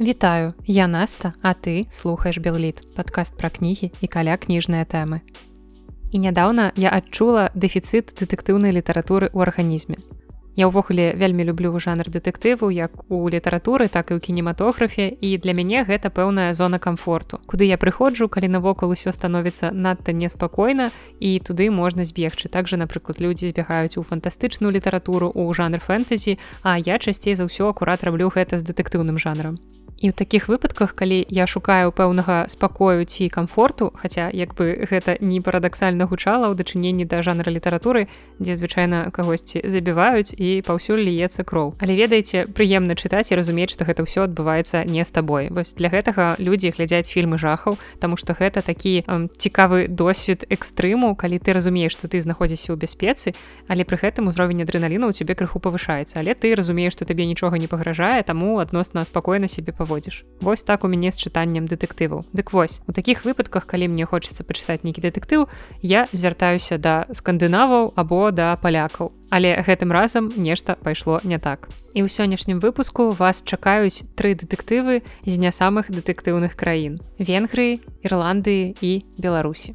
Вітаю, я Наста, а ты слухаеш Белліт, падкаст пра кнігі і каля кніжныя тэмы. І нядаўна я адчула дэфіцыт дэтэктыўнай літаратуры ў арганізме. Я ўвогуле вельмі люблю жанр дэтэктыву як у літаратуры, так і ў кінематографе і для мяне гэта пэўная зона камфорту. Куды я прыходжу, калі навокал усё становіцца надта неспакойна і туды можна збегчы. Так жа, напрыклад, людзі збягаюць у фантастычную літаратуру ў жанр фэнтэзі, а я часцей за ўсё акурат раблю гэта з дэтэктыўным жанрам. І ў такіх выпадках, калі я шукаю пэўнага спакою ці камфорту, хаця як бы гэта не парадаксальна гучала ў дачыненні да жанра літаратуры, дзе звычайна кагосьці забіваюць і паўсюль ліецца кроў. Але ведаеце, прыемна чытаць і разумець, што гэта ўсё адбываецца не з табой. Вось для гэтага людзі глядзяць фільмы жахаў, таму што гэта такі эм, цікавы досвед экстрыму, калі ты разумееш, што ты знаходзіся ў бяспецы, але пры гэтым узровень адреналіна ў цябе крыху павышаецца, але ты разумееш, што табе нічога не пагражае, таму адносна спакойна сябе паводзіць паводзіш Вось так у мяне з чытаннем дэтэктываў. Дык вось у такіх выпадках калі мне хочацца пачытаць нейкі дэтэктыў я звяртаюся да скандынаваў або да палякаў. Але гэтым разам нешта пайшло не так. І ў сённяшнім выпуску вас чакаюць тры дэтэктывы з не самых дэтэктыўных краін венгрыі ірландыі і беларусі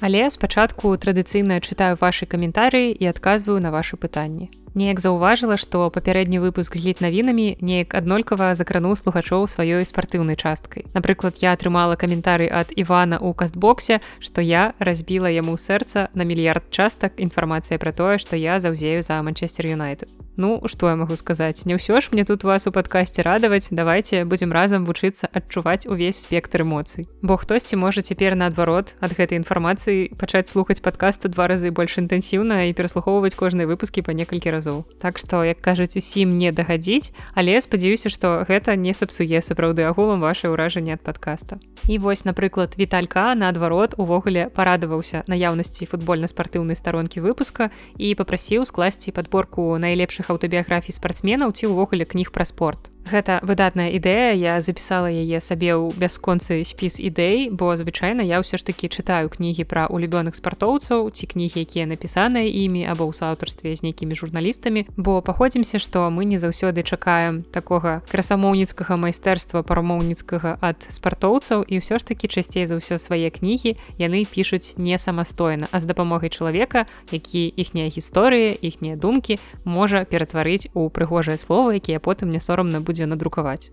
Але спачатку традыцыйна чытаю вашы каментарыі і адказваю на вашы пытанні. Неяк заўважыла што папярэдні выпуск з літнавінамі неяк аднолькава закрануў слухачоў сваёй спартыўнай часткай. Напрыклад я атрымала каментары ад івана ў кастбоксе што я разбіла яму сэрца на мільярд частак інфармацыя пра тое што я заўзею за манчестер юнайтед Ну што я магу сказаць? Не ўсё ж мне тут вас у падкасці радаваць. Давайте будзем разам вучыцца адчуваць увесь спектр эмоцый. Бо хтосьці можа цяпер наадварот ад гэтай інфармацыі пачаць слухаць падкасту два разы больш інтэнсіўна і пераслухоўваць кожныя выпускі па некалькі разоў. Так што як кажуць усім не дагадзіць але спадзяюся што гэта не сапсуе сапраўды агулам ваше ўражанне ад падкаста. І вось напрыклад віталька наадварот увогуле парадаваўся наяўнасці футбольна-спартыўнай старонкі выпуска і попрасіў скласці падборку найлепшых аўтабіяграфій спартсменаў ці ўвогуле кніг пра спорт Гэта выдатная ідэя я запісала яе сабе ў бясконцы спіс ідэй бо звычайна я ўсё ж такі чытаю кнігі пра улюбёных спартоўцаў ці кнігі якія напісаныя імі або ў саўтарстве з нейкімі журналістамі. Бо паходзімся што мы не заўсёды чакаем такога красамоўніцкага майстэрства парамоўніцкага ад спартоўцаў і ўсё ж такі часцей за ўсё свае кнігі яны пішуць не самастойна а з дапамогай чалавека які іхнія гісторыі іхнія думкі можа ператварыць у прыгожыя словы якія потым не сорамна будзе будзе надрукаваць.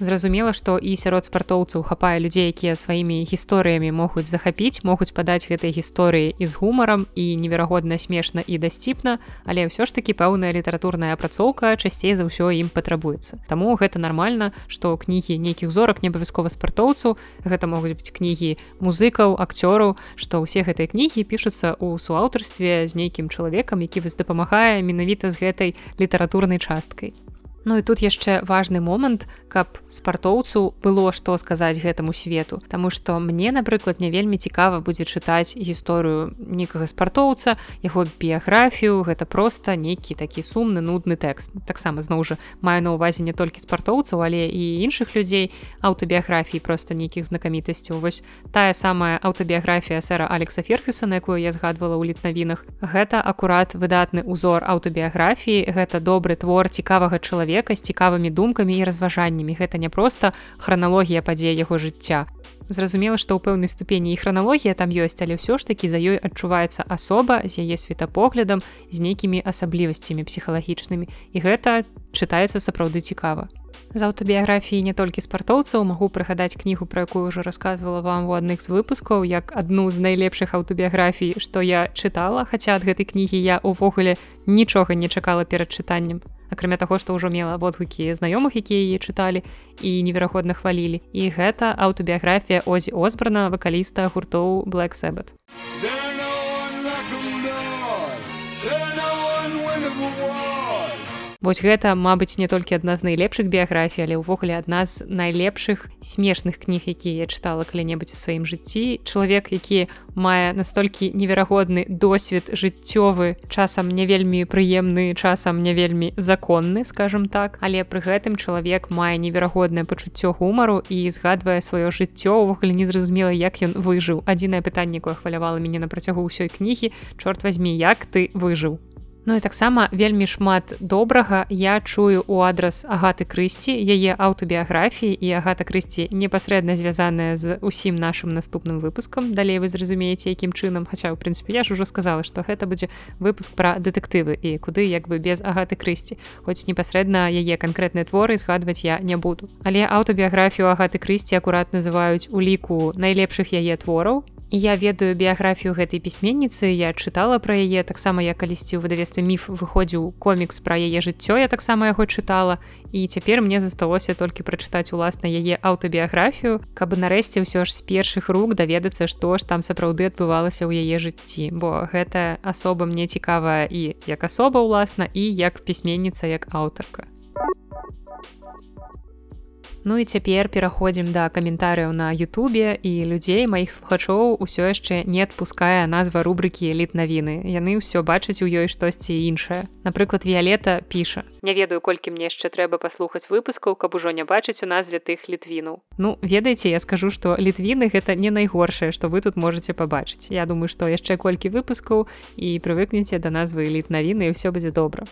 Зразумела, што і сярод спартоўцаў хапае людзей, якія сваімі гісторыямі могуць захапіць, могуць падаць гэтай гісторыі і з гумарам і неверагодна смешна і дасціпна, але ўсё ж такі пэўная літаратурная апрацоўка часцей за ўсё ім патрабуецца. Таму гэта нармальна, што кнігі нейкіх зорак не абавязкова спартоўцаў, гэта могуць быць кнігі музыкаў, акцёраў, што ўсе гэтыя кнігі пішуцца ў суаўтарстве з нейкім чалавекам, які вас дапамагае менавіта з гэтай літаратурнай часткай. Ну і тут яшчэ важны момант, каб спартоўцу было што сказаць гэтаму свету. Таму што мне, напрыклад, не вельмі цікава будзе чытаць гісторыю нейкага спартоўца, яго біяграфію, гэта проста нейкі такі сумны нудны тэкст. Таксама зноў жа маю на ўвазе не толькі спартоўцаў, але і іншых людзей аўтабіяграфій проста нейкіх знакамітасцяў. Вось тая самая аўтабіяграфія сэра Алекса Ферхюса, на якую я згадвала ў літнавінах. Гэта акурат выдатны ўзор аўтабіяграфіі, гэта добры твор цікавага чалавека чалавека з цікавымі думкамі і разважаннямі. Гэта не проста храналогія падзея яго жыцця. Зразумела што ў пэўнай ступені і храналогія там ёсць але ўсё ж такі за ёй адчуваецца асоба з яе светапоглядам з нейкімі асаблівасцямі псіхалагічнымі. І гэта чытаецца сапраўды цікава. З аўтабіяграфіі не толькі спартоўцаў магу прыгадаць кнігу пра якую ўжо рассказывала вам у адных з выпускаў як адну з найлепшых аўтабіяграфій што я чытала хаця ад гэтай кнігі я увогуле нічога не чакала перад чытаннем акрамя таго што ўжо мела водгукі знаёмых якія яе чыталі і невераходна хвалілі і гэта аўтабіяграфія озі озбрана вакаліста гуртоў black Sabbath Вось гэта мабыць не толькі адна з найлепшых біяграфій але ўвогуле адна з найлепшых смешных кніг якія я чытала калі-небудзь у сваім жыцці. Чалавек які мае настолькі неверагодны досвед жыццёвы часам не вельмі прыемны часам не вельмі законны скажем так. Але пры гэтым чалавек мае неверагоднае пачуццё гумару і згадвае сваё жыццё. Увогуле незразумела як ён выжыў. Адзінае пытанне якое хвалявала мяне на працягу ўсёй кнігі чорт возьмі як ты выжыў Ну і таксама вельмі шмат добрага я чую у адрас агаты крысці яе аўтабіяграфіі і агата крысці непасрэдна звязаная з усім нашим наступным выпускам далей вы зразумееце якім чынам. Хаця ў прынцыпе я ж ужо сказала што гэта будзе выпуск пра дэтэктывы і куды як бы без агаты крысці. Хоць непасрэдна яе канкрэтныя творы згадваць я не буду. Але аўтабіяграфію агаты крысці акурат называюць у ліку найлепшых яе твораў я ведаю біяграфію гэтай пісьменніцы я чытала пра яе таксама я калісьці ў выдавестве міф выходзіў комікс пра яе жыццё я таксама яго чытала. І цяпер мне засталося толькі прачытаць уласна яе аўтабіяграфію каб нарэшце ўсё ж з першых рук даведацца што ж там сапраўды адбывалася ў яе жыцці. Бо гэта асоба мне цікавая і як асоба ўласна і як пісьменніца як аўтарка Ну і цяпер пераходзім да каментарыяў на Ютубе і людзей маіх слухачоў усё яшчэ не адпускае назва рубрыкі эліт навіны. Яны ўсё бачаць у ёй штосьці іншае. Напрыклад, Віялета піша: Не ведаю, колькі мне яшчэ трэба паслухаць выпускаў, каб ужо не бачыць у назве тых літвінаў. Ну ведаеце, я скажу, што літвіны гэта не найгоршае, што вы тут можете пабачыць. Я думаю, што яшчэ колькі выпускаў і прывыкнеце да назвы эліт навіны і ўсё будзе добра.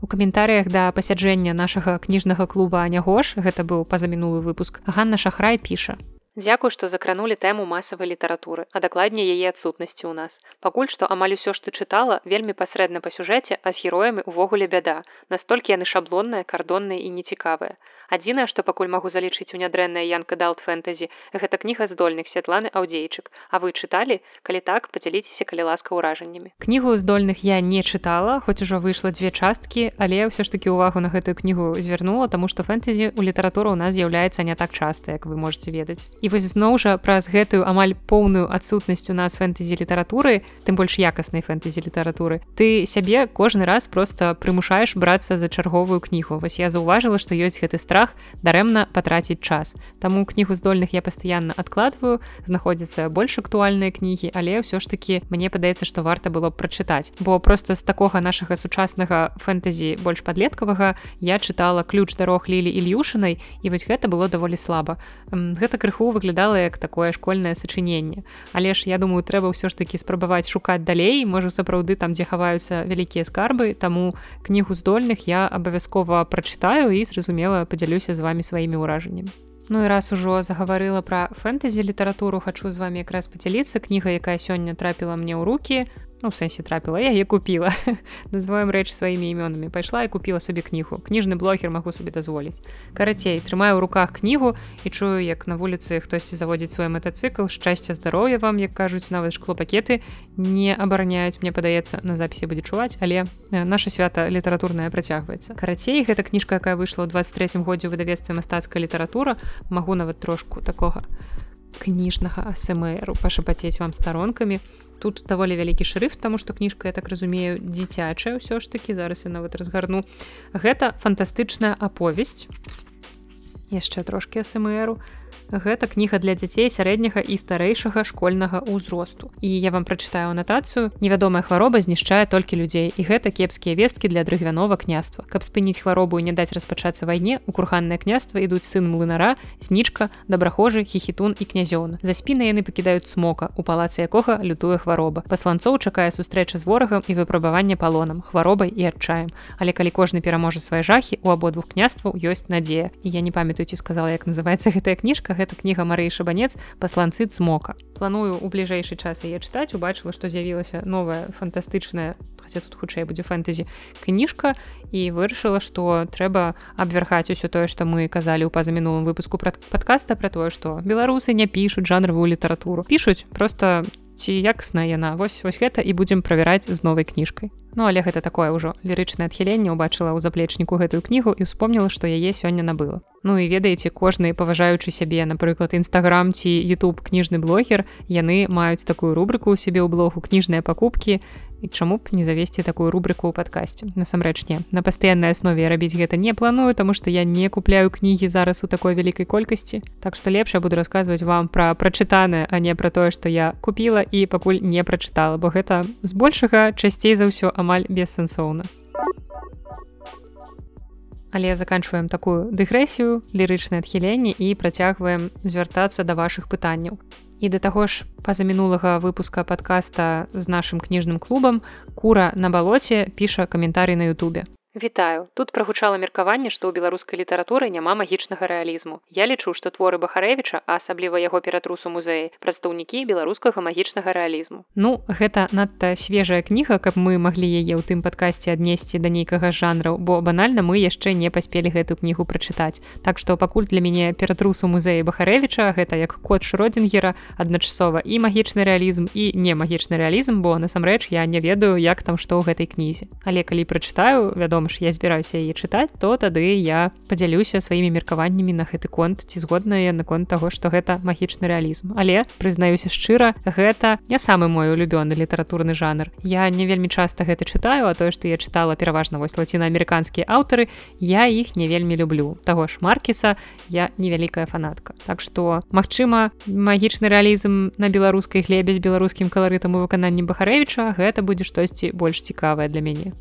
У каментарыях да пасяджэння нашага кніжнага клуба Анягош гэта быў пазамінулы выпуск. Ганна Шахрай піша. Дзякуй, што закранулі тэму масавай літаратуры, а дакладней яе адсутнасці ў нас. Пакуль што амаль усё, што чытала, вельмі пасрэдна па сюжэце, а з героямі ўвогуле бяда. Настолькі яны шаблонныя, кардонныя і нецікавыя адзінае што пакуль магу залічыць у нядрэнная янка далт фэнтэзі гэта кніга здольных святланы аўдзейчык А вы чыталі? Калі так подзяліцеся калі ласка ўражаннямі. Кнігу здольных я не чытала хоць ужо выйшла дзве часткі але ўсё ж таки увагу на гэтую кнігу звярнула таму што фэнтэзі у літаратуру у нас з'яўляецца не так часта як вы можете ведаць. І вось зноў жа праз гэтую амаль поўную адсутнасць у нас фэнтэзі літаратуры тым больш якаснай фэнтэзі літаратуры ты сябе кожны раз просто прымушаеш брацца за чарговую кнігу. Вось я заўважыла што ёсць гэты страх страх дарэмна патраціць час. Таму кнігу здольных я пастаянна адкладваю, знаходзяцца больш актуальныя кнігі, але ўсё ж такі мне падаецца, што варта было б прачытаць. Бо проста з такога нашага сучаснага фэнтэзі больш падлеткавага я чытала ключ дарог лілі ільюшынай і вось гэта было даволі слаба. Гэта крыху выглядала як такое школьнае сачыненне. Але ж я думаю, трэба ўсё ж такі спрабаваць шукаць далей, можа сапраўды там, дзе хаваюцца вялікія скарбы, таму кнігу здольных я абавязкова прачытаю і зразумела падзялю падзялюся з вами сваімі ўражаннямі Ну і раз ужо загаварыла пра фэнтэзі літаратуру хачу з вами якраз падзяліцца кніга якая сёння трапіла мне ў руки ну, сэнсе трапіла я купила. Называем рэч сваімі імёнамі пайшла і купила сабе кнігу кніжны блогер магу сабе дазволіць карацей трымаю ў руках кнігу і чую як на вуліцы хтосьці заводзіць свой матацыкл шчасця здароўя вам як кажуць нават шклопакеты не абараняюць мне падаецца на запісе будзе чуваць але наша свята літаратурная працягваецца карацей гэта кніжка якая выйшла ў 23 годзе выдавецтва мастацкая літаратура магу нават трошку такога кніжнага асмру пашапацець вам старонкамі тут даволі вялікі шрыфт таму што кніжка я так разумею дзіцячая ўсё ж такі зараз я нават разгарну гэта фантастычная аповесць яшчэ трошки смру Гэта кніга для дзяцей сярэдняга і старэйшага школьнага ўзросту. І я вам прачытаю анатацыю, невядомая хвароба знішчае толькі людзей і гэта кепскія весткі для дрыгвянова княства. Каб спыніць хваробу і не даць распачацца вайне, у курханнае княства ідуць сын млынара, знічка, дабрахожы, хіхітун і князён. За спіны яны пакідаюць смока, у палацы якога лютуе хвароба. Пасланцоў чакае сустрэча з ворагам і выпрабаванне палонам, хваробай і адчаем. Але калі кожны пераможа свае жахі, у абодвух княстваў ёсць надзея. І я не памятаю, ці сказала, як называецца гэтая кніжка гэта кніга Марыі шабанец пасланцы цмока планую у бліжэйшы час яе чытаць убачыла што з'явілася новая фантастычная тут хутчэй будзе фэнтэзі кніжка і вырашыла што трэба абвярхаць усё тое што мы казалі ў пазамінулым выпуску пра падкаста пра тое што беларусы не пішуць жанравую літаратуру. Пішуць просто ці якасна яна. Вось вось гэта і будзем правяраць з новай кніжкай Ну але гэта такое ўжо лірычнае адхіленне ўбачыла ў заплечніку гэтую кнігу і успомніла што яе сёння набыла. Ну і ведаеце кожны паважаючы сябе напрыклад нстаграм ці youtube кніжны блогер яны маюць такую рубрыку ў сябе ў блогу кніжныя пакупкі і чаму б не завесці такую рубрыку ў падкасці насамрэч не. На пастаяннай аснове рабіць гэта не планую таму што я не купляю кнігі зараз у такой вялікай колькасці Так што лепш я буду расказваць вам пра прачытанае а не пра тое што я купіла і пакуль не прачытала бо гэта збольшага часцей за ўсё амаль бессэнсоўна Але заканчваем такую дэгрэсію лірычнае адхіленне і працягваем звяртацца да вашых пытанняў і да таго ж па-за мінулага выпуска подкаста з нашым кніжным клубам кура на балоце піша каментарый на Ютубе Вітаю. Тут прагучала меркаванне што ў беларускай літаратуры няма магічнага рэалізму. Я лічу што творы бахарэвіча асабліва яго ператрусу музеі прадстаўнікі беларускага магічнага рэалізму. Ну гэта надта свежая кніга каб мы маглі яе ў тым падкасці аднесці да нейкага жанраў бо банальна мы яшчэ не паспелі гэту кнігу прачытаць. Так што пакуль для мяне ператрусу музеі бахарэвіча гэта як кот шродзінгера адначасова і магічны рэалізм і не магічны рэалізм бо насамрэч я не ведаю як там што ў гэтай кнізе. Але калі прачытаю вядома ж я збіраюся яе чытаць то тады я падзялюся сваімі меркаваннямі на гэты конт ці згодная наконт таго што гэта магічны рэалізм. Але прызнаюся шчыра гэта не самы мой улюбёны літаратурны жанр. Я не вельмі часта гэта чытаю а тое што я чытала пераважна вось лацінаамерыканскія аўтары я іх не вельмі люблю. Таго ж маркіса я невялікая фанатка. Так што магчыма магічны рэалізм на беларускай глебе з беларускім каларытам у выкананні бахарэвіча гэта будзе штосьці больш цікавае для мяне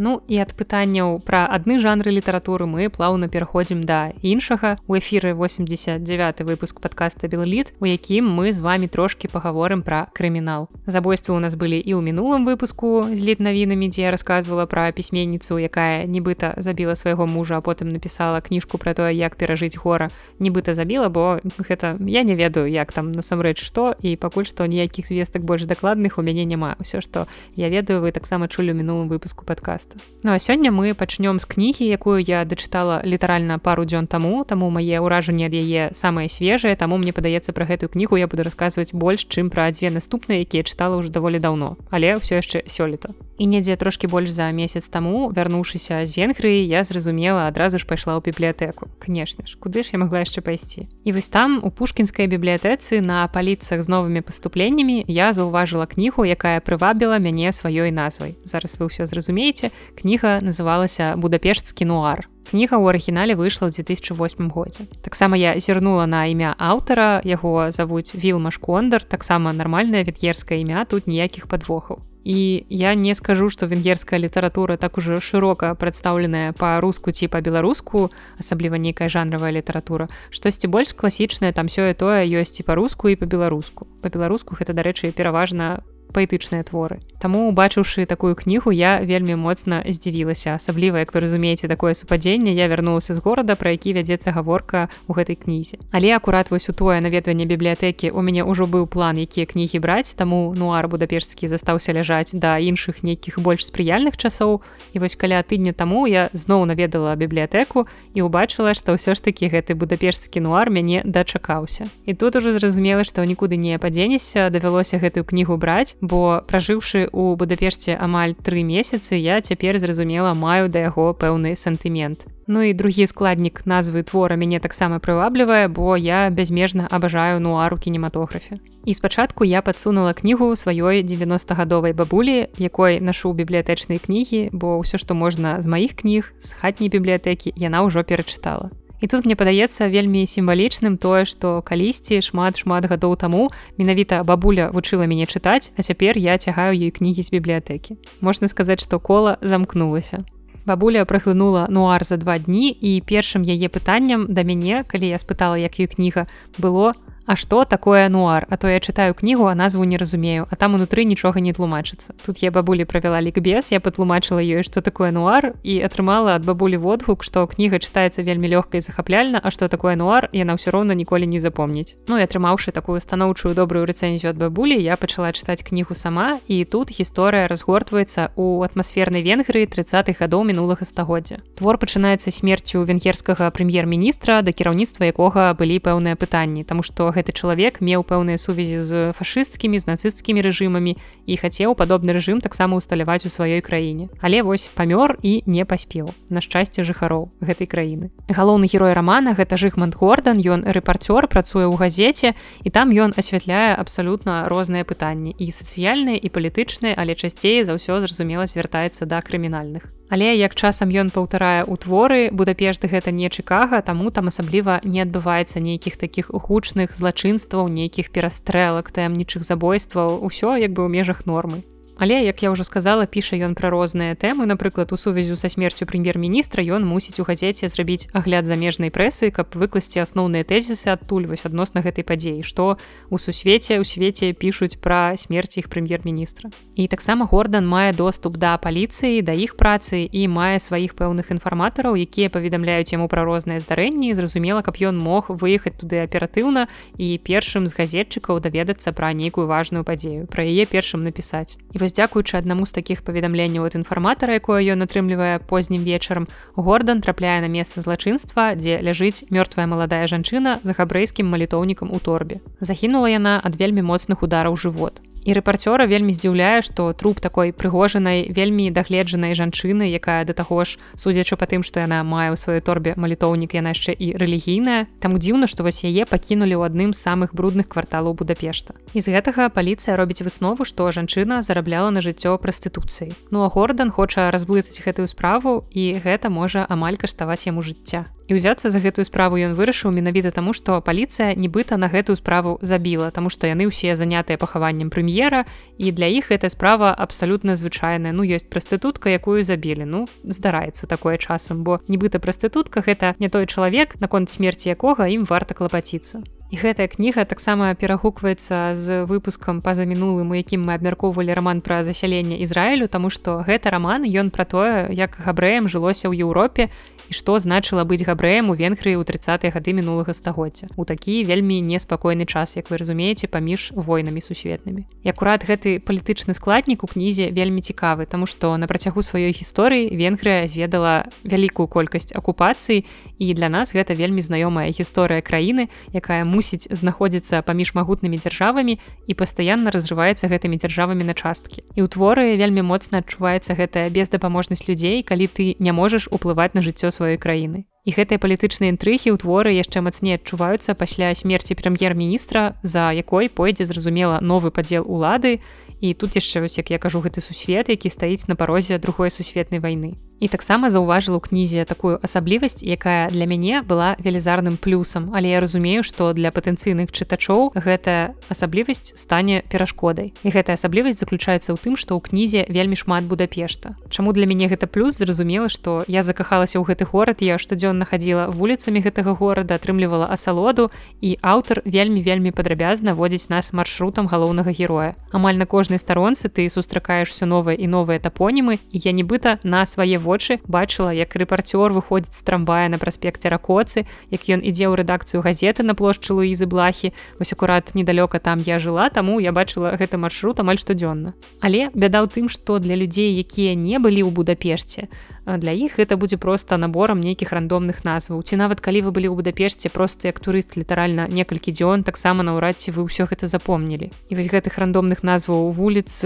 Ну і ад пытанняў пра адны жанры літаратуры мы плаўна пераходзім да іншага. У эфіры 89 выпуск подкаста белліт у якім мы з вами трошки паговорым пра крымінал. Забойствы у нас былі і ў мінулым выпуску з літ навінамі дзе я рассказывала пра пісьменніцу якая нібыта забіла свайго мужа а потым напісала кніжку пра тое як перажыць гора. Нібыта забіла бо гэта я не ведаю як там насамрэч што і пакуль што ніякіх звестак больш дакладных у мяне няма. Ўсё што я ведаю вы таксама чулі мінулым выпуску подкаста подкаста Ну а сёння мы пачнём з кнігі якую я дачытала літаральна пару дзён таму. Таму мае ўражанні ад яе самыя свежыя таму мне падаецца пра гэтую кнігу я буду расказваць больш чым пра дзве наступныя якія чытала ўжо даволі даўно. Але ўсё яшчэ сёлета. І недзе трошки больш за месяц таму вярнуўшыся з венгрыі я зразумела адразу ж пайшла ў бібліятэку. Канешне ж куды ж я могла яшчэ пайсці? І вось там у пушкінскай бібліятэцы на паліцах з новымі паступленнямі я заўважыла кнігу якая прывабіла мяне сваёй назвай. Зараз вы ўсё зразумееце кніга называлася будапешцкі нуар кніга ў арыгінале выйшла ў 2008 годзе. Таксама я зірнула на імя аўтара яго завуць вілмаш кондар таксама нармальная венгерскае імя тут ніякіх падвохаў. І я не скажу что венгерская літаратура так уже шырока прадстаўленая па-руску ці па-беларуску асабліва нейкая жанравая літаратура. Штосьці больш класічная там сёе тое ёсць і па-руску і па-беларуску. Па-беларуску гэта дарэчы пераважна паэтычныя творы. Таму убачыўшы такую кнігу я вельмі моцна здзівілася. Асабліва як вы разумееце такое супадзенне. Я вярнулася з горада пра які вядзецца гаворка ў гэтай кнізе. Але акурат вось у тое наведванне бібліятэкі у мяне ўжо быў план якія кнігі браць. Таму нуар будапешскі застаўся ляжаць да іншых нейкіх больш спрыяльных часоў. І вось каля тыдня таму я зноў наведала бібліятэку і убачыла што ўсё ж такі гэты будапешскі нуар мяне дачакаўся. І тут ужо зразумела што нікуды не падзенешся. Давялося гэтую кнігу браць бо пражыўшы у будапешце амаль тры месяцы я цяпер зразумела маю да яго пэўны сантымент. Ну і другі складнік назвы твора мяне таксама прываблівае бо я бязмежна абажаю нуару кінематографе. І спачатку я падсунула кнігу сваёй 90гадовай бабулі якой нашу бібліятэчнай кнігі бо ўсё што можна з маіх кніг з хатняй бібліятэкі яна ўжо перачытала І тут мне падаецца вельмі сімвалічным тое, што калісьці шмат шмат гадоў таму менавіта бабуля вучыла мяне чытаць, а цяпер я цягаю ёй кнігі з бібліятэкі. Можна сказаць, што кола замкнулася. Бабуля праглынула нуар за два дні і першым яе пытанням да мяне, калі я спытала, як ёй кніга было, А что такое нуар? А то я чытаю кнігу а назву не разумею а там унутры нічога не тлумачыцца тут я бабулі правяла лікбез я патлумачыла ёй что такое нуар і атрымала ад бабулі водгук што кніга чытаецца вельмі лёгка і захапляльна А что такое нуар яна ўсё роўна ніколі не запомніць Ну і атрымаўшы такую станоўчую добрую рэцэнзію ад бабулі я пачала чытаць кнігу сама і тут гісторыя разгортваецца у атмасфернай венгрыі 30х гадоў мінулага стагоддзя. Твор пачынаецца смерцю венгерскага прэм'ер-міністра да кіраўніцтва якога былі пэўныя пытанні что гэта гэты чалавек меў пэўныя сувязі з фашысцкімі з нацысцкімі рэжымамі і хацеў падобны рэжым таксама усталяваць у сваёй краіне. Але вось памёр і не паспеў на шчасце жыхароў гэтай краіны. Галоўны герой рамана гэта жыхмант гордан. Ён рэпарцёр працуе ў газеце і там ён асвятляе абсалютна розныя пытанні і сацыяльныя і палітычныя але часцей за ўсё зразумела звяртаецца да крымінальных Але як часам ён паўтарае ў творы будапешт гэта не чыкага таму там асабліва не адбываецца нейкіх такіх гучных злачынстваў нейкіх перастрэлак таямнічых забойстваў. Усё як бы ў межах нормы Але як я ўжо сказала піша ён пра розныя тэмы. Напрыклад у сувязю са смерцю прэм'ер-міністра ён мусіць у газеце зрабіць агляд замежнай прэсы каб выкласці асноўныя тэзісы адтуль вось адносна гэтай падзеі што у сусвеце у свеце пішуць пра смерць іх прэм'ер-міністра. І таксама гордан мае доступ да паліцыі да іх працы і мае сваіх пэўных інфарматараў якія паведамляюць яму пра розныя здарэнні. Зразумела каб ён мог выехаць туды аператыўна і першым з газетчыкаў даведацца пра нейкую важную падзею пра яе першым напісаць. І вось дзякуючы аднаму з такіх паведамленняў ад інфарматара якое ён атрымлівае познім вечарам гордан трапляе на месца злачынства дзе ляжыць мёртвая маладая жанчына за габрэйскім малітоўнікам у торбе. Загінула яна ад вельмі моцных удараў жывот і рэпарцёра вельмі здзіўляе што труп такой прыгожанай вельмі дагледжанай жанчыны якая да таго ж судзячы па тым што яна мае ў сваёй торбе малітоўнік яна яшчэ і рэлігійная. Таму дзіўна што вось яе пакінулі ў адным з самых брудных кварталаў будапешта. І з гэтага паліцыя робіць выснову што жанчына зарабляла на жыццё прастытуцыі ну а гордан хоча разблытаць гэтую справу і гэта можа амаль каштаваць яму жыцця і ўзяцца за гэтую справу ён вырашыў менавіта таму што паліцыя нібыта на гэтую справу забіла таму што яны ўсе занятыя пахаваннем прэм'ера і для іх эта справа абсалютна звычайная. Ну ёсць прастытутка якую забілі. Ну здараецца такое часам бо нібыта прастытутка гэта не той чалавек наконт смерці якога ім варта клапаціцца. І гэтая кніга таксама перагукваецца з выпускам па-за мінулым у якім мы абмяркоўвалі раман пра засяленне Ізраілю таму што гэта раман ён пра тое як габрэям жылося ў Еўропе і што значыла быць габрэем у венгрыі ў 30 гады мінулага стагоддзя у такі вельмі неспакойны час як вы разумееце паміж войнамі сусветнымі. І акурат гэты палітычны складнік у кнізе вельмі цікавы таму што на працягу сваёй гісторыі венгрыя зведала вялікую колькасць акупацыі і для нас гэта вельмі знаёмая гісторыя краіны якая мусіць знаходзіцца паміж магутнымі дзяржавамі і пастаянна разрываецца гэтымі дзяржавамі на часткі. І ў творы вельмі моцна адчуваецца гэтая бездапаможнасць людзей калі ты не можаш уплываць на жыццё сваёй краіны. І гэтыя палітычныя інтрыгі ў творы яшчэ мацней адчуваюцца пасля смерці прэм'ер-міністра, за якой пойдзе зразумела новы падзел улады. І тут яшчэ вось як я кажу гэты сусвет, які стаіць на парозе другой сусветнай вайны і таксама заўважыла ў кнізе такую асаблівасць якая для мяне была велізарным плюсам. Але я разумею што для патэнцыйных чытачоў гэтая асаблівасць стане перашкодай. І гэтая асаблівасць заключаецца ў тым што ў кнізе вельмі шмат будапешта. Чаму для мяне гэта плюс? Зразумела што я закахалася ў гэты горад я штодзённа хадзіла вуліцамі гэтага горада атрымлівала асалоду і аўтар вельмі вельмі падрабязна водзіць нас маршрутам галоўнага героя. Амаль на кожнай старонцы ты сустракаеш все новыя і новыя тапонімы і я нібыта на свае вулі вочы бачыла як рэпарцёр выходзіць з трамвая на праспекце ракоцы як ён ідзе ў рэдакцыю газеты на плошчы луізы блахі. Вось акурат недалёка там я жыла таму я бачыла гэты маршрут амаль штодзённа. Але бяда ў тым што для людзей якія не былі ў будапешце для іх гэта будзе просто наборам нейкіх рандомных назваў ці нават калі вы былі ў будапешце просто як турыст літаральна некалькі дзён таксама наўрад ці вы ўсё гэта запомнілі і вось гэтых рандомных назваў вуліц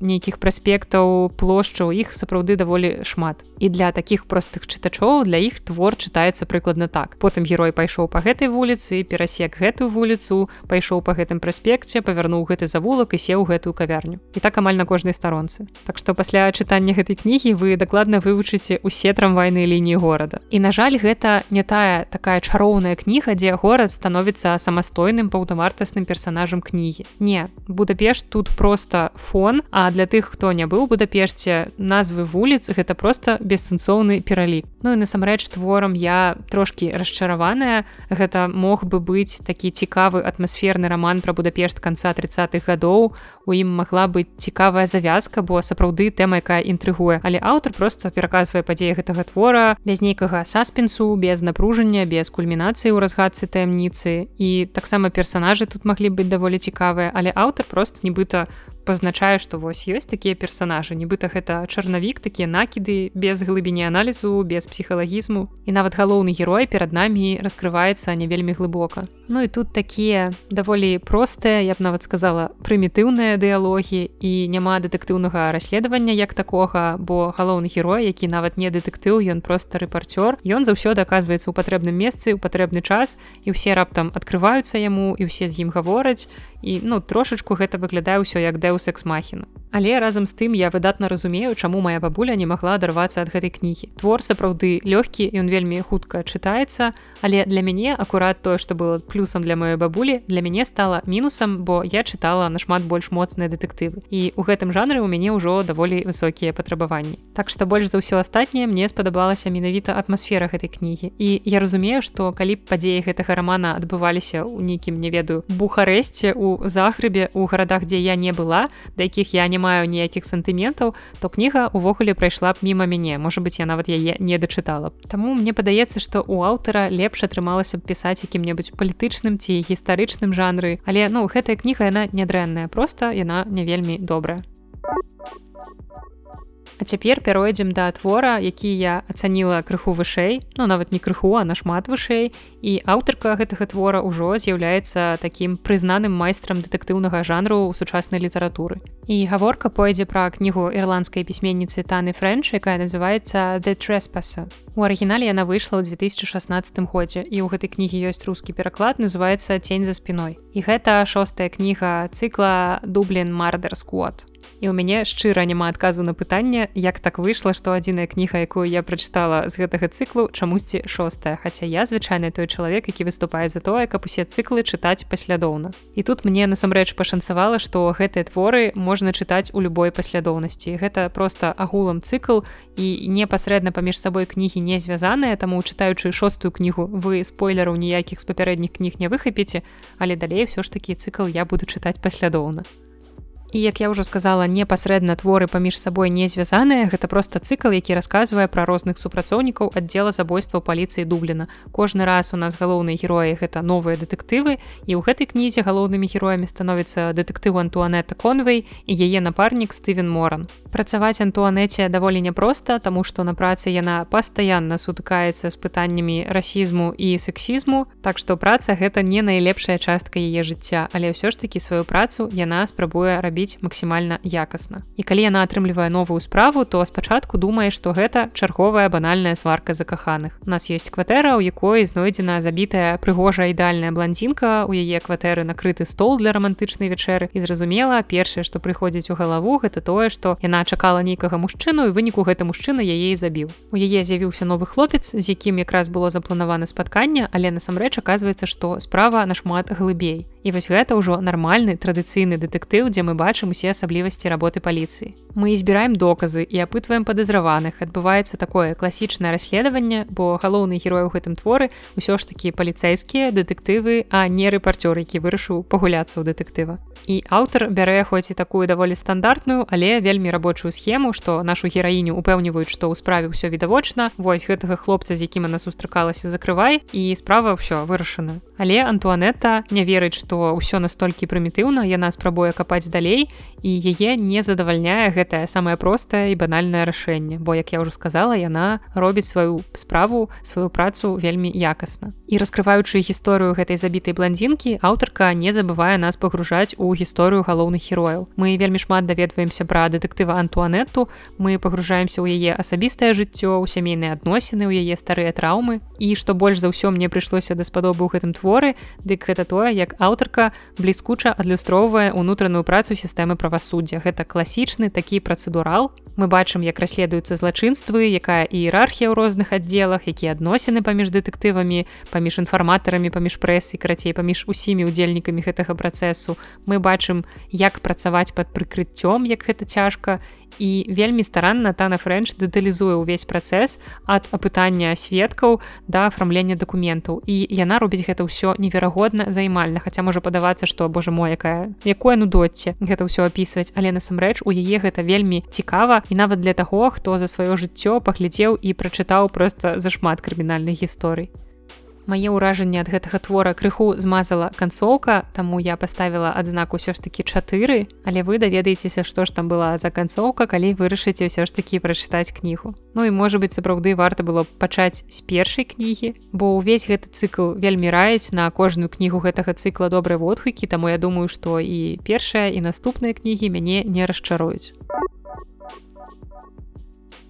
нейкіх праспектаў плошчаў іх сапраўды даволі шмат. І для таких простых чытачоў для іх твор чытаецца прыкладна так. Потым герой пайшоў по гэтай вуліцы перасек гэтую вуліцу пайшоў по гэтым праспекце павярнуў гэты завулак і сеў гэтую кавярню. І так амаль на кожнай старонцы Так што пасля чытання гэтай кнігі вы дакладна вывучыце усе трамвайныя лініі горада. І на жаль гэта не тая такая чароўная кніга дзе горад становіцца самастойным паўтавартасным персонажам кнігі. Не будапеш тут просто фон а для тых хто не быў будапешце назвы вуліц гэта просто бессэнсоўны пералік Ну і насамрэч творам я трошки расчараваная. Гэта мог бы быць такі цікавы атмасферны роман пра будапешт канца 30х гадоў. У ім магла быць цікавая завязка бо сапраўды тэма якая інтрыгуе. Але аўтар просто пераказвае падзеі гэтага твора без нейкага саспенсу без напружання без кульмінацыі ў разгадцы таямніцы. І таксама персонажы тут маглі быць даволі цікавыя але аўтар просто нібыта пазначае што вось ёсць такія персонажы нібыта гэта чарнавік такія накіды без глыбіні аналізу без псіхалагізму. І нават галоўны герой перад намі раскрываецца не вельмі глыбока. Ну і тут такія даволі простыя я б нават сказала прымітыўныя дыялогі і няма дэтэктыўнага расследавання як такога бо галоўны герой які нават не дэтэктыў ён просто рэпарцёр ён заўсёды аказваецца ў патрэбным месцы ў патрэбны час і ўсе раптам открываюцца яму і ўсе з ім гавораць і ну трошачку гэта выглядае ўсё як дэус экс-махіна Але разам з тым я выдатна разумею, чаму моя бабуля не магла адарвацца ад гэтай кнігі. Твор сапраўды лёгкі, ён вельмі хутка чытаецца, але для мяне акурат тое, што было плюсам для маёй бабулі, для мяне стала мінусам, бо я чытала нашмат больш моцныя дэтэктывы. І ў гэтым жанры ў мяне ўжо даволі высокія патрабаванні. Так што больш за ўсё астатняе мне спадабалася менавіта атмасфера гэтай кнігі. І я разумею, што калі б падзеі гэтага рамана адбываліся ў нейкім не ведаю бухарэсце у захрыбе у гарадах, дзе я не была, да якіх я не не маю ніякіх сантыментаў то кніга увогуле прайшла б міма мяне можа быть я нават яе не дачытала Таму мне падаецца што у аўтара лепш атрымалася б пісаць якім-небудзь палітычным ці гістарычным жанры. Але ну гэтая кніга яна нядрэнная просто яна не вельмі добрая А цяпер пяройдзем да твора які я ацаніла крыху вышэй ну нават не крыху а нашмат вышэй. І аўтарка гэтага твора ўжо з'яўляецца такім прызнаным майстрам дэтэктыўнага жанру ў сучаснай літаратуры. І гаворка пойдзе пра кнігу ірландскай пісьменніцы таны фрэнч якая называется the треспаса у арыгінале яна выйшла ў 2016 годзе і ў гэтай кнігі ёсць рускі пераклад называется цень за спиной і гэта шостая кніга цыкла дублін мардер сквот і ў мяне шчыра няма адказу на пытанне як так выйшла што адзіная кніга якую я прачытала з гэтага цыклу чамусьці шостая. Хаця я звычайны той чалавек які выступае за тое каб усе цыклы чытаць паслядоўна. І тут мне насамрэч пашанцавала што гэтыя творы можна чытаць у любой паслядоўнасці. Гэта просто агулам цыкл і непасрэдна паміж сабой кнігі не звязаныя таму чытаючы шостую кнігу вы спойлераў ніякіх з папярэдніх кніг не выхапіце але далей ўсё ж такі цыкл я буду чытаць паслядоўна І як я ўжо сказала непасрэдна творы паміж сабой не звязаныя. Гэта просто цыкл які расказвае пра розных супрацоўнікаў аддзела забойства паліцыі дубліна. Кожны раз у нас галоўныя героі гэта новыя дэтэктывы і ў гэтай кнізе галоўнымі героямі становіцца дэтэктыў антуанета конвей і яе напарнік стывен моран. Працаваць антуанеце даволі няпроста таму што на працы яна пастаянна сутыкаецца з пытаннямі расізму і сексізму так што праца гэта не найлепшая частка яе жыцця. Але ўсё ж такі сваю працу яна спрабуе рабіць рабіць максімальна якасна. І калі яна атрымлівае новую справу, то спачатку думае, што гэта чарговая банальная сварка закаханых. У нас ёсць кватэра, у якой знойдзена забітая прыгожая ідальная бландзінка, у яе кватэры накрыты стол для рамантычнай вячэры і зразумела, першае, што прыходзіць у галаву, гэта тое, што яна чакала нейкага мужчыну і выніку гэта мужчына яе забіў. У яе з'явіўся новы хлопец, з якім якраз было запланавана спатканне, але насамрэч аказваецца, што справа нашмат глыбей. І вось гэта ўжо нармальны традыцыйны дэтэктыў, дзе мы бачым усе асаблівасці работы паліцыі. Мы збіраем доказы і апытваем падазраваных. адбываецца такое класічнае расследаванне, бо галоўны герой у гэтым творы ўсё ж такі паліцэйскія дэтэктывы, а не рэпарцёр, які вырашыў пагуляцца ў дэтэктыва. І аўтар бярэ хоць і такую даволі стандартную, але вельмі рабочую схему, што нашу гераіню упэўніваюць, што ў справе ўсё відавочна. Вось гэтага хлопца, з якім она сустракалася закрывай і справа ўсё вырашана. Але Антуанета не верыць, што ўсё настолькі прымітыўна яна спрабуе капаць далей і яе не задавальняе гэтае самае простае і банальнае рашэнне. Бо як я ўжо сказала яна робіць сваю справу сваю працу вельмі якасна. І раскрываючы гісторыю гэтай забітай бландзінкі аўтарка не забывае нас пагружаць у гісторыю галоўных герояў. Мы вельмі шмат даведваемся пра дэтэктыва антуанетту мы пагружаемся ў яе асабістае жыццё ў сямейныя адносіны ў яе старыя траўмы. І што больш за ўсё мне прыйшлося даспадобы ў гэтым творы дык гэта тое як аўтар аўтарка бліскуча адлюстроўвае ўнутраную працу сістэмы правасуддзя. Гэта класічны такі працэдурал. Мы бачым як расследуюцца злачынствы якая іерархія ў розных аддзелах якія адносіны паміж дэтэктывамі паміж інфарматарамі паміж прэсай карацей паміж усімі удзельнікамі гэтага працэсу. Мы бачым як працаваць под прыкрыццём як гэта цяжка і вельмі старанна тана френч дэталізуе ўвесь працэс ад апытання сведкаў да афармлення дакументаў. І яна робіць гэта ўсё неверагодна займальна. Хаця можа падавацца што Боже мой якая якое нудоце гэта ўсё апісваць. Але насамрэч у яе гэта вельмі цікава. І нават для таго хто за сваё жыццё паглядзеў і прачытаў проста зашмат крымінальных гісторый мае ўражанне ад гэтага твора крыху змазала канцоўка таму я паставіла адзнаку ўсё ж такі чатыры. Але вы даведаецеся што ж там была за канцоўка калі вырашыце ўсё ж такі прачытаць кнігу. Ну і можа быть сапраўды варта было пачаць з першай кнігі бо ўвесь гэты цыкл вельмі раіць на кожную кнігу гэтага цыкла добрай водхукі таму я думаю што і першая і наступныя кнігі мяне не расчаруюць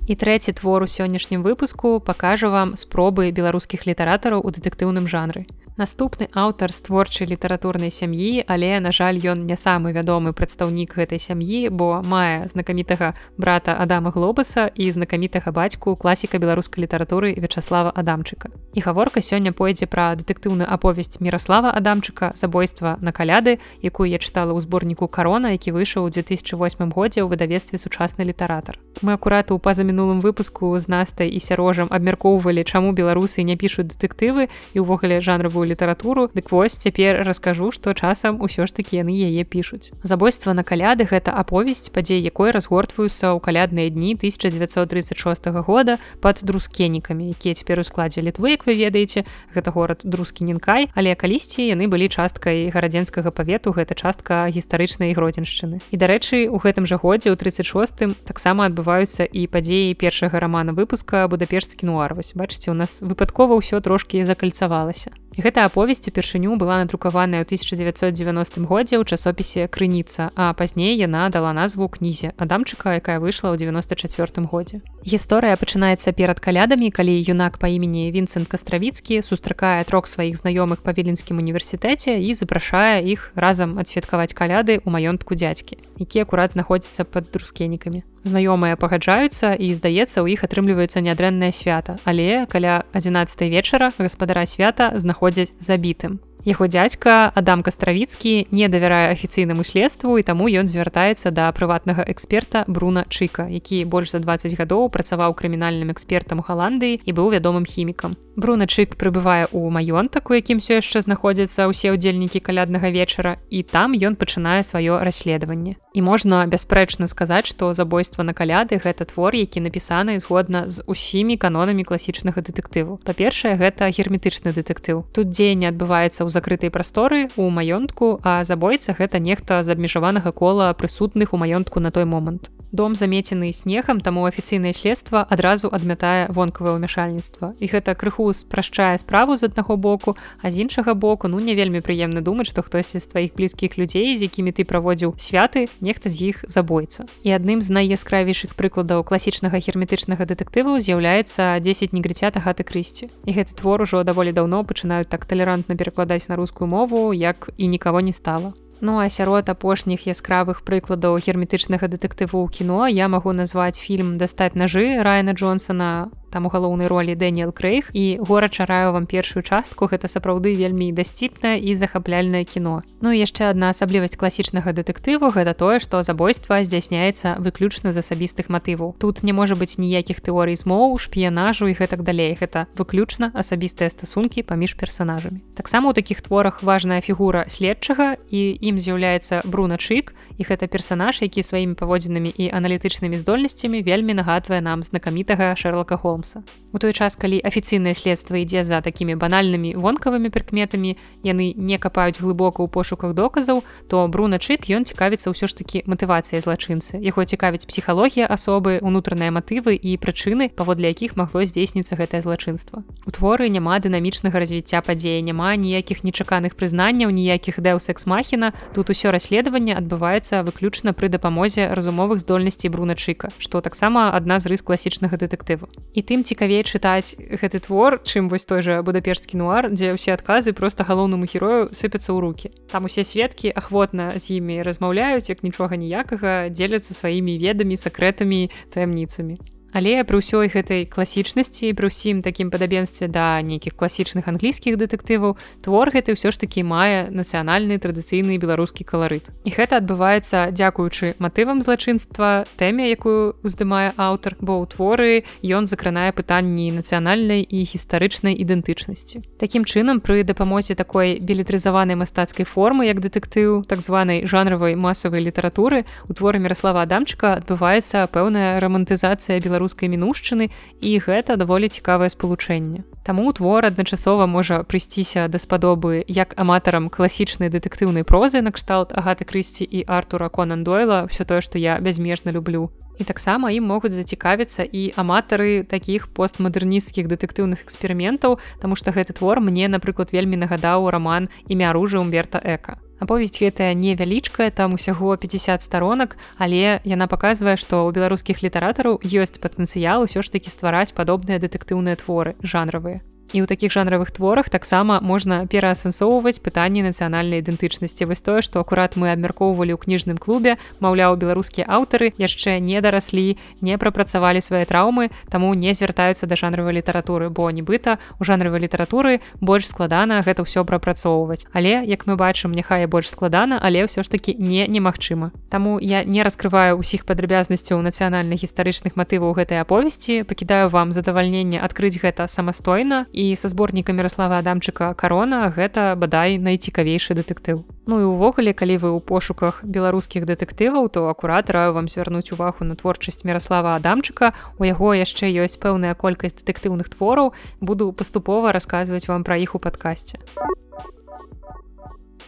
І трэці твор у сённяшнім выпуску пакажа вам спробы беларускіх літаратараў у дэтэктыўным жанры. Наступны аўтар з творчай літаратурнай сям'і, але на жаль, ён не самы вядомы прадстаўнік гэтай сям'і, бо мае знакамітага брата Адама Глобаса і знакамітага бацьку класіка беларускай літаратуры Вячаслава Адамчыка. І гаворка сёння пойдзе пра дэтэктыўную аповесць Міраслава Адамчыка забойства на каляды, якую я чытала ў зборніку карона, які выйшаў у 2008 годзе ў выдавестве сучасны літаратар. Мы акурат у пазамінулым выпуску з настай і сярожам абмяркоўвалі, чаму беларусы не пішуць дэтэктывы і ўвогуле жанравую літаратуру дык вось цяпер раскажу што часам усё ж такі яны яе пішуць. Забойства на каляды гэта аповесць падзей якой разгортваюцца ў калядныя дні 1936 года под друскенікамі якія цяпер у складзе літвы як вы ведаеце. Гэта горад друскінінкай але калісьці яны былі часткай гарадзенскага павету гэта частка гістарычнай гродзеншчыны. І дарэчы у гэтым жа годзе ў 36 таксама адбываюцца і падзеі першага рамана выпуска будапешскі нуар вось бачыце у нас выпадкова ўсё трошки закальцавалася гэта аповесць упершыню была надрукаваная ў 1990 годзе ў часопісе крыніца а пазней яна дала назву кнізе адамчыка якая выйшла ў 94 годзе. Гісторыя пачынаецца перад калядамі калі юнак па імені вінцент кастравіцкі сустракае трох сваіх знаёмых па віленскім універсітэце і запрашае іх разам адсвяткаваць каляды ў маёнтку дзядзькі які акурат знаходзіцца под друскенікамі знаёмыя пагаджаюцца і здаецца у іх атрымліваецца нядрэннае свята але каля 11 вечара гаспадара свята знаходзяць забітым Яго дзядзька Адам Кастравіцкі не давярае афіцыйнаму следству і таму ён звяртаецца да прыватнага эксперта Бруна Чыка, які больш за 20 гадоў працаваў крымінальным экспертам Халандыі і быў вядомым хімікам. Бруна Чык прыбывае ў маёнтак, у якім все яшчэ знаходзяцца ўсе ўдзельнікі каляднага вечара і там ён пачынае сваё расследаванне. І можна бясспрэчна сказаць, што забойства на каляды гэта твор, які напісаны згодна з усімі канонамі класічнага дэтэктыву. Па-першае, гэта герметычны дэтэктыў. Тут дзеянне адбываецца ў закрытай прасторы у маёнтку, а забойца гэта нехта з абмежаванага кола прысутных у маёнтку на той момант. Дом замецены снегам, таму афіцыйнае следства адразу адмятае вонкавае ўмяшальніцтва. І гэта крыху спрашчае справу з аднаго боку, а з іншага боку ну не вельмі прыемна думаць, што хтосьці з тваіх блізкіх людзей, з якімі ты праводзіў святы, нехта з іх забойца. І адным з найяскравейшых прыкладаў класічнага герметычнага дэтэктыву з'яўляецца 10 негрыцята гаты крысці. І гэты твор ужо даволі даўно пачынаюць так талерантна перакладаць на рускую мову як і нікого не стала Ну а сярод апошніх яскравых прыкладаў герметычнага дэтэктыву ў кіно я магу назваць фільм дастаць нажы Райана Джонсона там у галоўнай ролі Дэніел Крэйх і гора чараю вам першую частку гэта сапраўды вельмі дасціпнае і захапляльнае кіно. Ну і яшчэ адна асаблівасць класічнага дэтэктыву гэта тое, што забойства здзяйсняецца выключна з асабістых матываў. Тут не можа быць ніякіх тэорый змоў, шпіянажу і гэтак далей. Гэта выключна асабістыя стасункі паміж персонажамі. Таксама ў такіх творах важная фігура следчага і ім з'яўляецца бруначык і гэта персонаж, які сваімі паводзінамі і аналітычнымі здольнасцямі вельмі нагадвае нам знакамітага Холм Холмса. У той час, калі афіцыйнае следства ідзе за такімі банальнымі вонкавымі прыкметамі, яны не капаюць глыбока ў пошуках доказаў, то Бруначык ён цікавіцца ўсё ж такі матывацыя злачынцы. Яго цікавіць псіхалогія асобы, унутраныя матывы і прычыны, паводле якіх магло здзейсніцца гэтае злачынства. У творы няма дынамічнага развіцця падзея, няма ніякіх нечаканых прызнанняў, ніякіх дэўсекс-махіна. Тут усё расследаванне адбываецца выключна пры дапамозе разумовых здольнасцей Бруначыка, што таксама адна з рыс класічнага дэтэктыву. І тым цікавей чытаць гэты твор чым вось той жа будапешскі нуар дзе ўсе адказы просто галоўнаму герою сыпяцца ў руки там усе сведкі ахвотна з імі размаўляюць як нічога ніякага дзеляцца сваімі ведамі сакрэтамі таямніцамі Але пры ўсёй гэтай класічнасці пры ўсім такім падабенстве да нейкіх класічных англійскіх дэтэктываў твор гэты ўсё ж такі мае нацыянальны традыцыйны беларускі каларыт. І гэта адбываецца дзякуючы матывам злачынства тэме, якую уздымае аўтар, бо ў творы ён закранае пытанні нацыянальнай і гістарычнай ідэнтычнасці. Такім чынам пры дапамозе такой білетрызаванай мастацкай формы як дэтэктыў так званай жанравай масавай літаратуры у творы Мраслава Адамчыка адбываецца пэўная рамантызацыя беларус беларускай мінушчыны і гэта даволі цікавае спалучэнне. Таму твор адначасова можа прыйсціся даспадобы як аматарам класічнай дэтэктыўнай прозы накшталт агаты крысці і артура конан дойла ўсё тое што я бязмежна люблю і таксама ім могуць зацікавіцца і аматары такіх постмадэрнісцкіх дэтэктыўных эксперыментаў таму што гэты твор мне напрыклад вельмі нагадаў раман імя оружжа умберта эка аповесць гэтая невялічкая там усяго 50 сторонак але яна паказвае што ў беларускіх літаратараў ёсць патэнцыял усё ж такі ствараць падобныя дэтэктыўныя творы жанравыя і ў такіх жанравых творах таксама можна пераасэнсоўваць пытанні нацыянальнай ідэнтычнасці. Вось тое што акурат мы абмяркоўвалі ў кніжным клубе маўляў беларускія аўтары яшчэ не дараслі не прапрацавалі свае траўмы таму не звяртаюцца да жанравай літаратуры бо нібыта у жанравай літаратуры больш складана гэта ўсё прапрацоўваць. Але як мы бачым няхай больш складана але ўсё ж таки не немагчыма. Таму я не раскрываю ўсіх падрабязнасцяў нацыянальных гістарычных матываў гэтай аповесці пакідаю вам задавальненне адкрыць гэта самастойна і са зборніка мірослава адамчыка карона гэта бадай найцікавейшы дэтэктыў. Ну і увогуле калі вы ў пошуках беларускіх дэтэктываў то акурат раю вам звярнуць увагу на творчасць мірослава адамчыка. У яго яшчэ ёсць пэўная колькасць дэтэктыўных твораў. Буду паступова расказваць вам пра іх у падкасці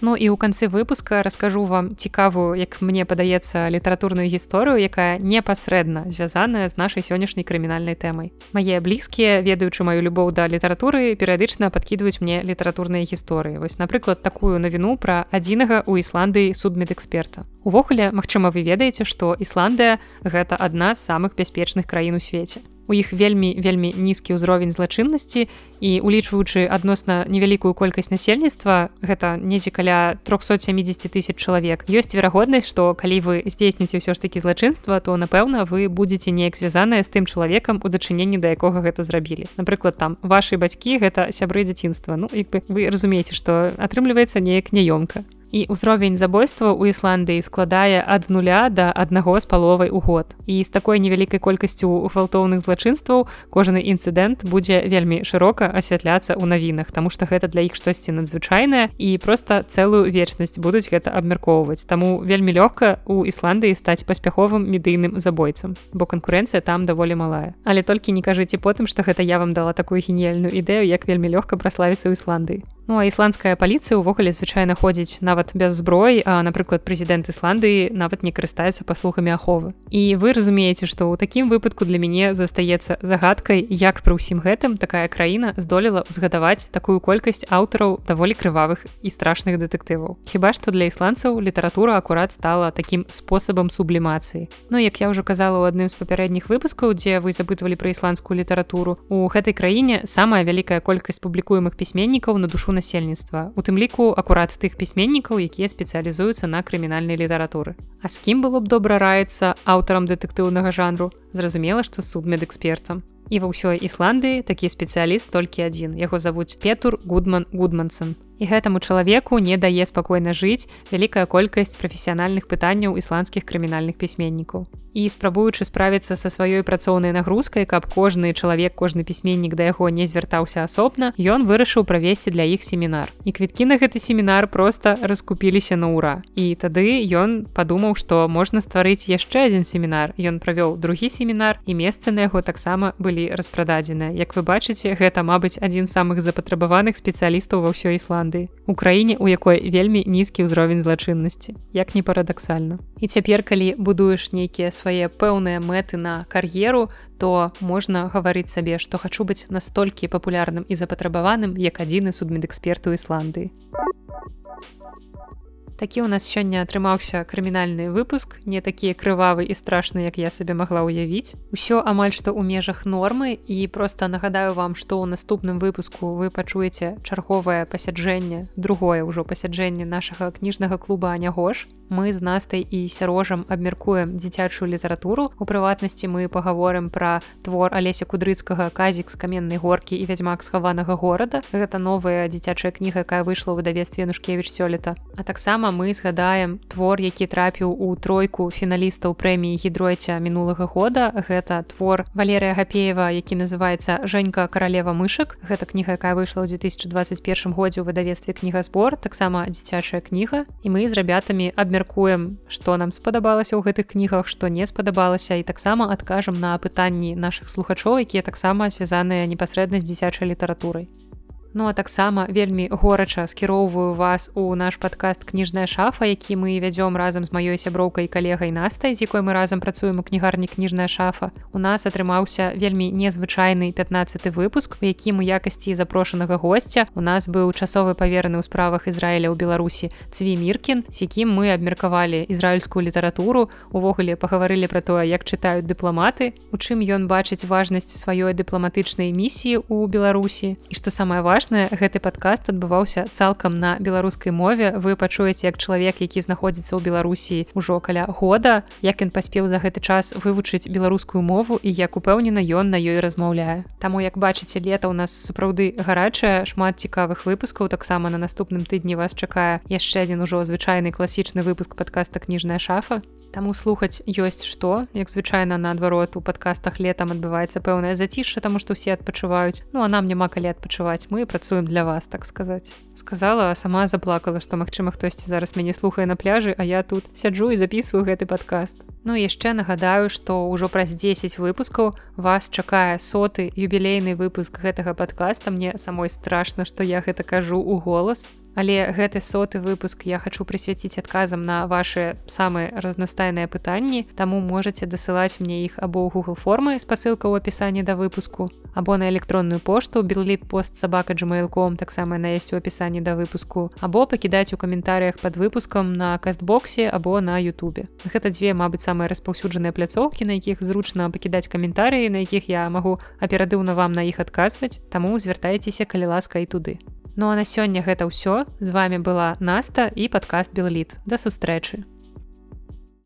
Ну і ў канцы выпуска раскажу вам цікавую, як мне падаецца літаратурную гісторыю, якая непасрэдна звязаная з нашай сённяшняй крымінальнай тэмай. Мае блізкія, ведаючы маю любоў да літаратуры, перыядычна падкідваюць мне літаратурныя гісторыі. Вось напрыклад, такую навіну пра адзінага ў Ісландыі судмедэксперта. Увогуле, магчыма, вы ведаеце, што Ісландыя гэта адна з самых бяспечных краін у свеце у іх вельмі вельмі нізкі ўзровень злачыннасці. І улічваючы адносна невялікую колькасць насельніцтва гэта недзе каля 370 тысяч чалавек. Ёсць верагоднасць што калі вы здзейсніце ўсё ж такі злачынства то напэўна вы будетеце неяк звязаныя з тым чалавекам у дачыненні да якога гэта зрабілі. Напрыклад там ваши бацькі гэта сябры дзяцінства. Ну як бы вы разумееце што атрымліваецца неяк няёмка і ўзровень забойства ў ісландыі складае ад нуля да аднаго з паловай у год. І з такой невялікай колькасцю гвалтоўных злачынстваў кожны інцыдэнт будзе вельмі шырока асвятляцца ў навінах Таму што гэта для іх штосьці надзвычайнае і проста цэлую вечнасць будуць гэта абмяркоўваць. Таму вельмі лёгка у Ісландыі стаць паспяховым медыйным забойцам бо канкурэнцыя там даволі малая. Але толькі не кажыце потым што гэта я вам дала такую геніяльную ідэю як вельмі лёгка праславіцца ў Ісландыі Ну а ісландская паліцыя ўвогуле звычайна ходзіць нават без зброі а напрыклад прэзідэнт ісландыі нават не карыстаецца паслугамі аховы. І вы разумееце што ў такім выпадку для мяне застаецца загадкай як пры ўсім гэтым такая краіна здолела ўзгадаваць такую колькасць аўтараў даволі крывавых і страшных дэтэктываў. Хіба што для ісландцаў літаратура акурат стала такім спосабам сублімацыі. Ну як я ўжо казала ў адным з папярэдніх выпускаў дзе вы запытвалі пра ісландскую літаратуру у гэтай краіне самая вялікая колькасць публікуемых пісьменнікаў на душу на насельніцтва. У тым ліку акурат тых пісьменнікаў якія спецыялізуюцца на крымінальнай літаратуры. А з кім было б добра раіцца аўтарам дэтэктыўнага жанру зразумела што судмедэкспертам. І ва ўсёй ісландыі такі спецыяліст толькі адзін. Яго завуць петур гудман гудмансон і гэтаму чалавеку не дае спакойна жыць вялікая колькасць прафесіянальных пытанняў ісландскіх крымінальных пісьменнікаў і спрабуючы справіцца са сваёй працоўнай нагрузкай каб кожны чалавек кожны пісьменнік да яго не звяртаўся асобна ён вырашыў правесці для іх семінар. І квіткі на гэты семінар просто раскупіліся на ура і тады ён падумаў што можна стварыць яшчэ адзін семінар. Ён правёў другі семінар і месцы на яго таксама былі распрададзеныя як вы бачыце гэта мабыць адзін з самых запатрабаваных спецыялістаў ва ўсёй ісландыі у краіне у якой вельмі нізкі ўзровень злачыннасці. Як не парадаксальна. І цяпер калі будуеш нейкія свае пэўныя мэты на кар'еру, то можна гаварыць сабе, што хачу быць настолькі папулярным і запатрабаваным як адзіны судмедэксперт у Ісландыі такі у нас сёння атрымаўся крымінальны выпуск не такія крывавы і страшны як я сабе магла ўявіць. Усё амаль што ў межах нормы і просто нагадаю вам што ў наступным выпуску вы пачуеце чарговае пасяджэнне другое ўжо пасяджэнне нашага кніжнага клуба анягош мы з настай і сярожам абмяркуем дзіцячую літаратуру. У прыватнасці мы паговорым пра твор алеся кудрыцкага казік з каменнай горкі і вядзьмак схаванага горада гэта новая дзіцячая кніга якая выйшла ў выдавестве нушкевич сёлета а таксама мы згадаем твор які трапіў у тройку фіналістаў прэміі гідроця мінулага года. Гэта твор валерыя гапеева які называется Жэнька каралева мышак гэта кніга якая выйшла ў 2021 годзе ў выдавестве кнігазбор таксама дзіцячая кніга і мы з рабятамі абмяркуем што нам спадабалася ў гэтых кнігах што не спадабалася. І таксама адкажам на пытанні наших слухачоў якія таксама звязаныя непасрэдна з дзіцячай літаратурай Ну а таксама вельмі горача скіроўваю вас у наш падкаст кніжная шафа, які мы вядзём разам з маёй сяброўкай калегай настай, з якой мы разам працуем у кнігарні кніжная шафа. У нас атрымаўся вельмі незвычайны 15 выпуск, у якім у якасці запрошанага госця. У нас быў часовы павераны ў справах Ізраіля ў Беларусі цві міркін, з якім мы абмеркавалі ізраільскую літаратуру, увогуле пагаварылі пра тое, як чытаюць дыпламаты, у чым ён бачыць важнасць сваёй дыпламатычнай місіі ў Беларусі. І што самае важное важнае гэты падкаст адбываўся цалкам на беларускай мове. Вы пачуеце як чалавек які знаходзіцца ў беларусі ўжо каля года як ён паспеў за гэты час вывучыць беларускую мову і як упэўнена ён на ёй размаўляе. Таму як бачыце лета у нас сапраўды гарачая шмат цікавых выпускаў таксама на наступным тыдні вас чакае яшчэ адзін ужо звычайны класічны выпуск подкаста кніжная шафа Таму слухаць ёсць што. Як звычайна наадварот у падкастах летам адбываецца пэўнае зацішша таму што ўсе адпачываюць. Ну а нам няма калі адпачываць. Мы працуем для вас так сказаць сказала сама заплакала што магчыма хтосьці зараз мяне слухае на пляжы а я тут сяджу і записываю гэты падкаст. Ну яшчэ нагадаю што ўжо праз 10 выпускаў вас чакае соты юбілейны выпуск гэтага падкаста. Мне самой страшна што я гэта кажу у голас Але гэты соты выпуск я хачу прысвяціць адказам на ваши самыя разнастайныя пытанні, Таму можете дасылаць мне іх або ў Google формы спасылка ў апісанні да выпуску, або на электронную пошту биліт пост сабака gmail.com таксама наесць у апісанні да выпуску, або пакідаць у каментарыях под выпускам на кастбоксе або на Ютубе. Гэта дзве, мабыць, самыя распаўсюджаныя пляцоўкі, на якіх зручна пакідаць каментарыі, на якіх я магу аперадыўна вам на іх адказваць, Таму звяртайцеся калі ласка і туды. Ну а на сёння гэта ўсё з вами была Наста і падкаст Белліт. Да сустрэчы.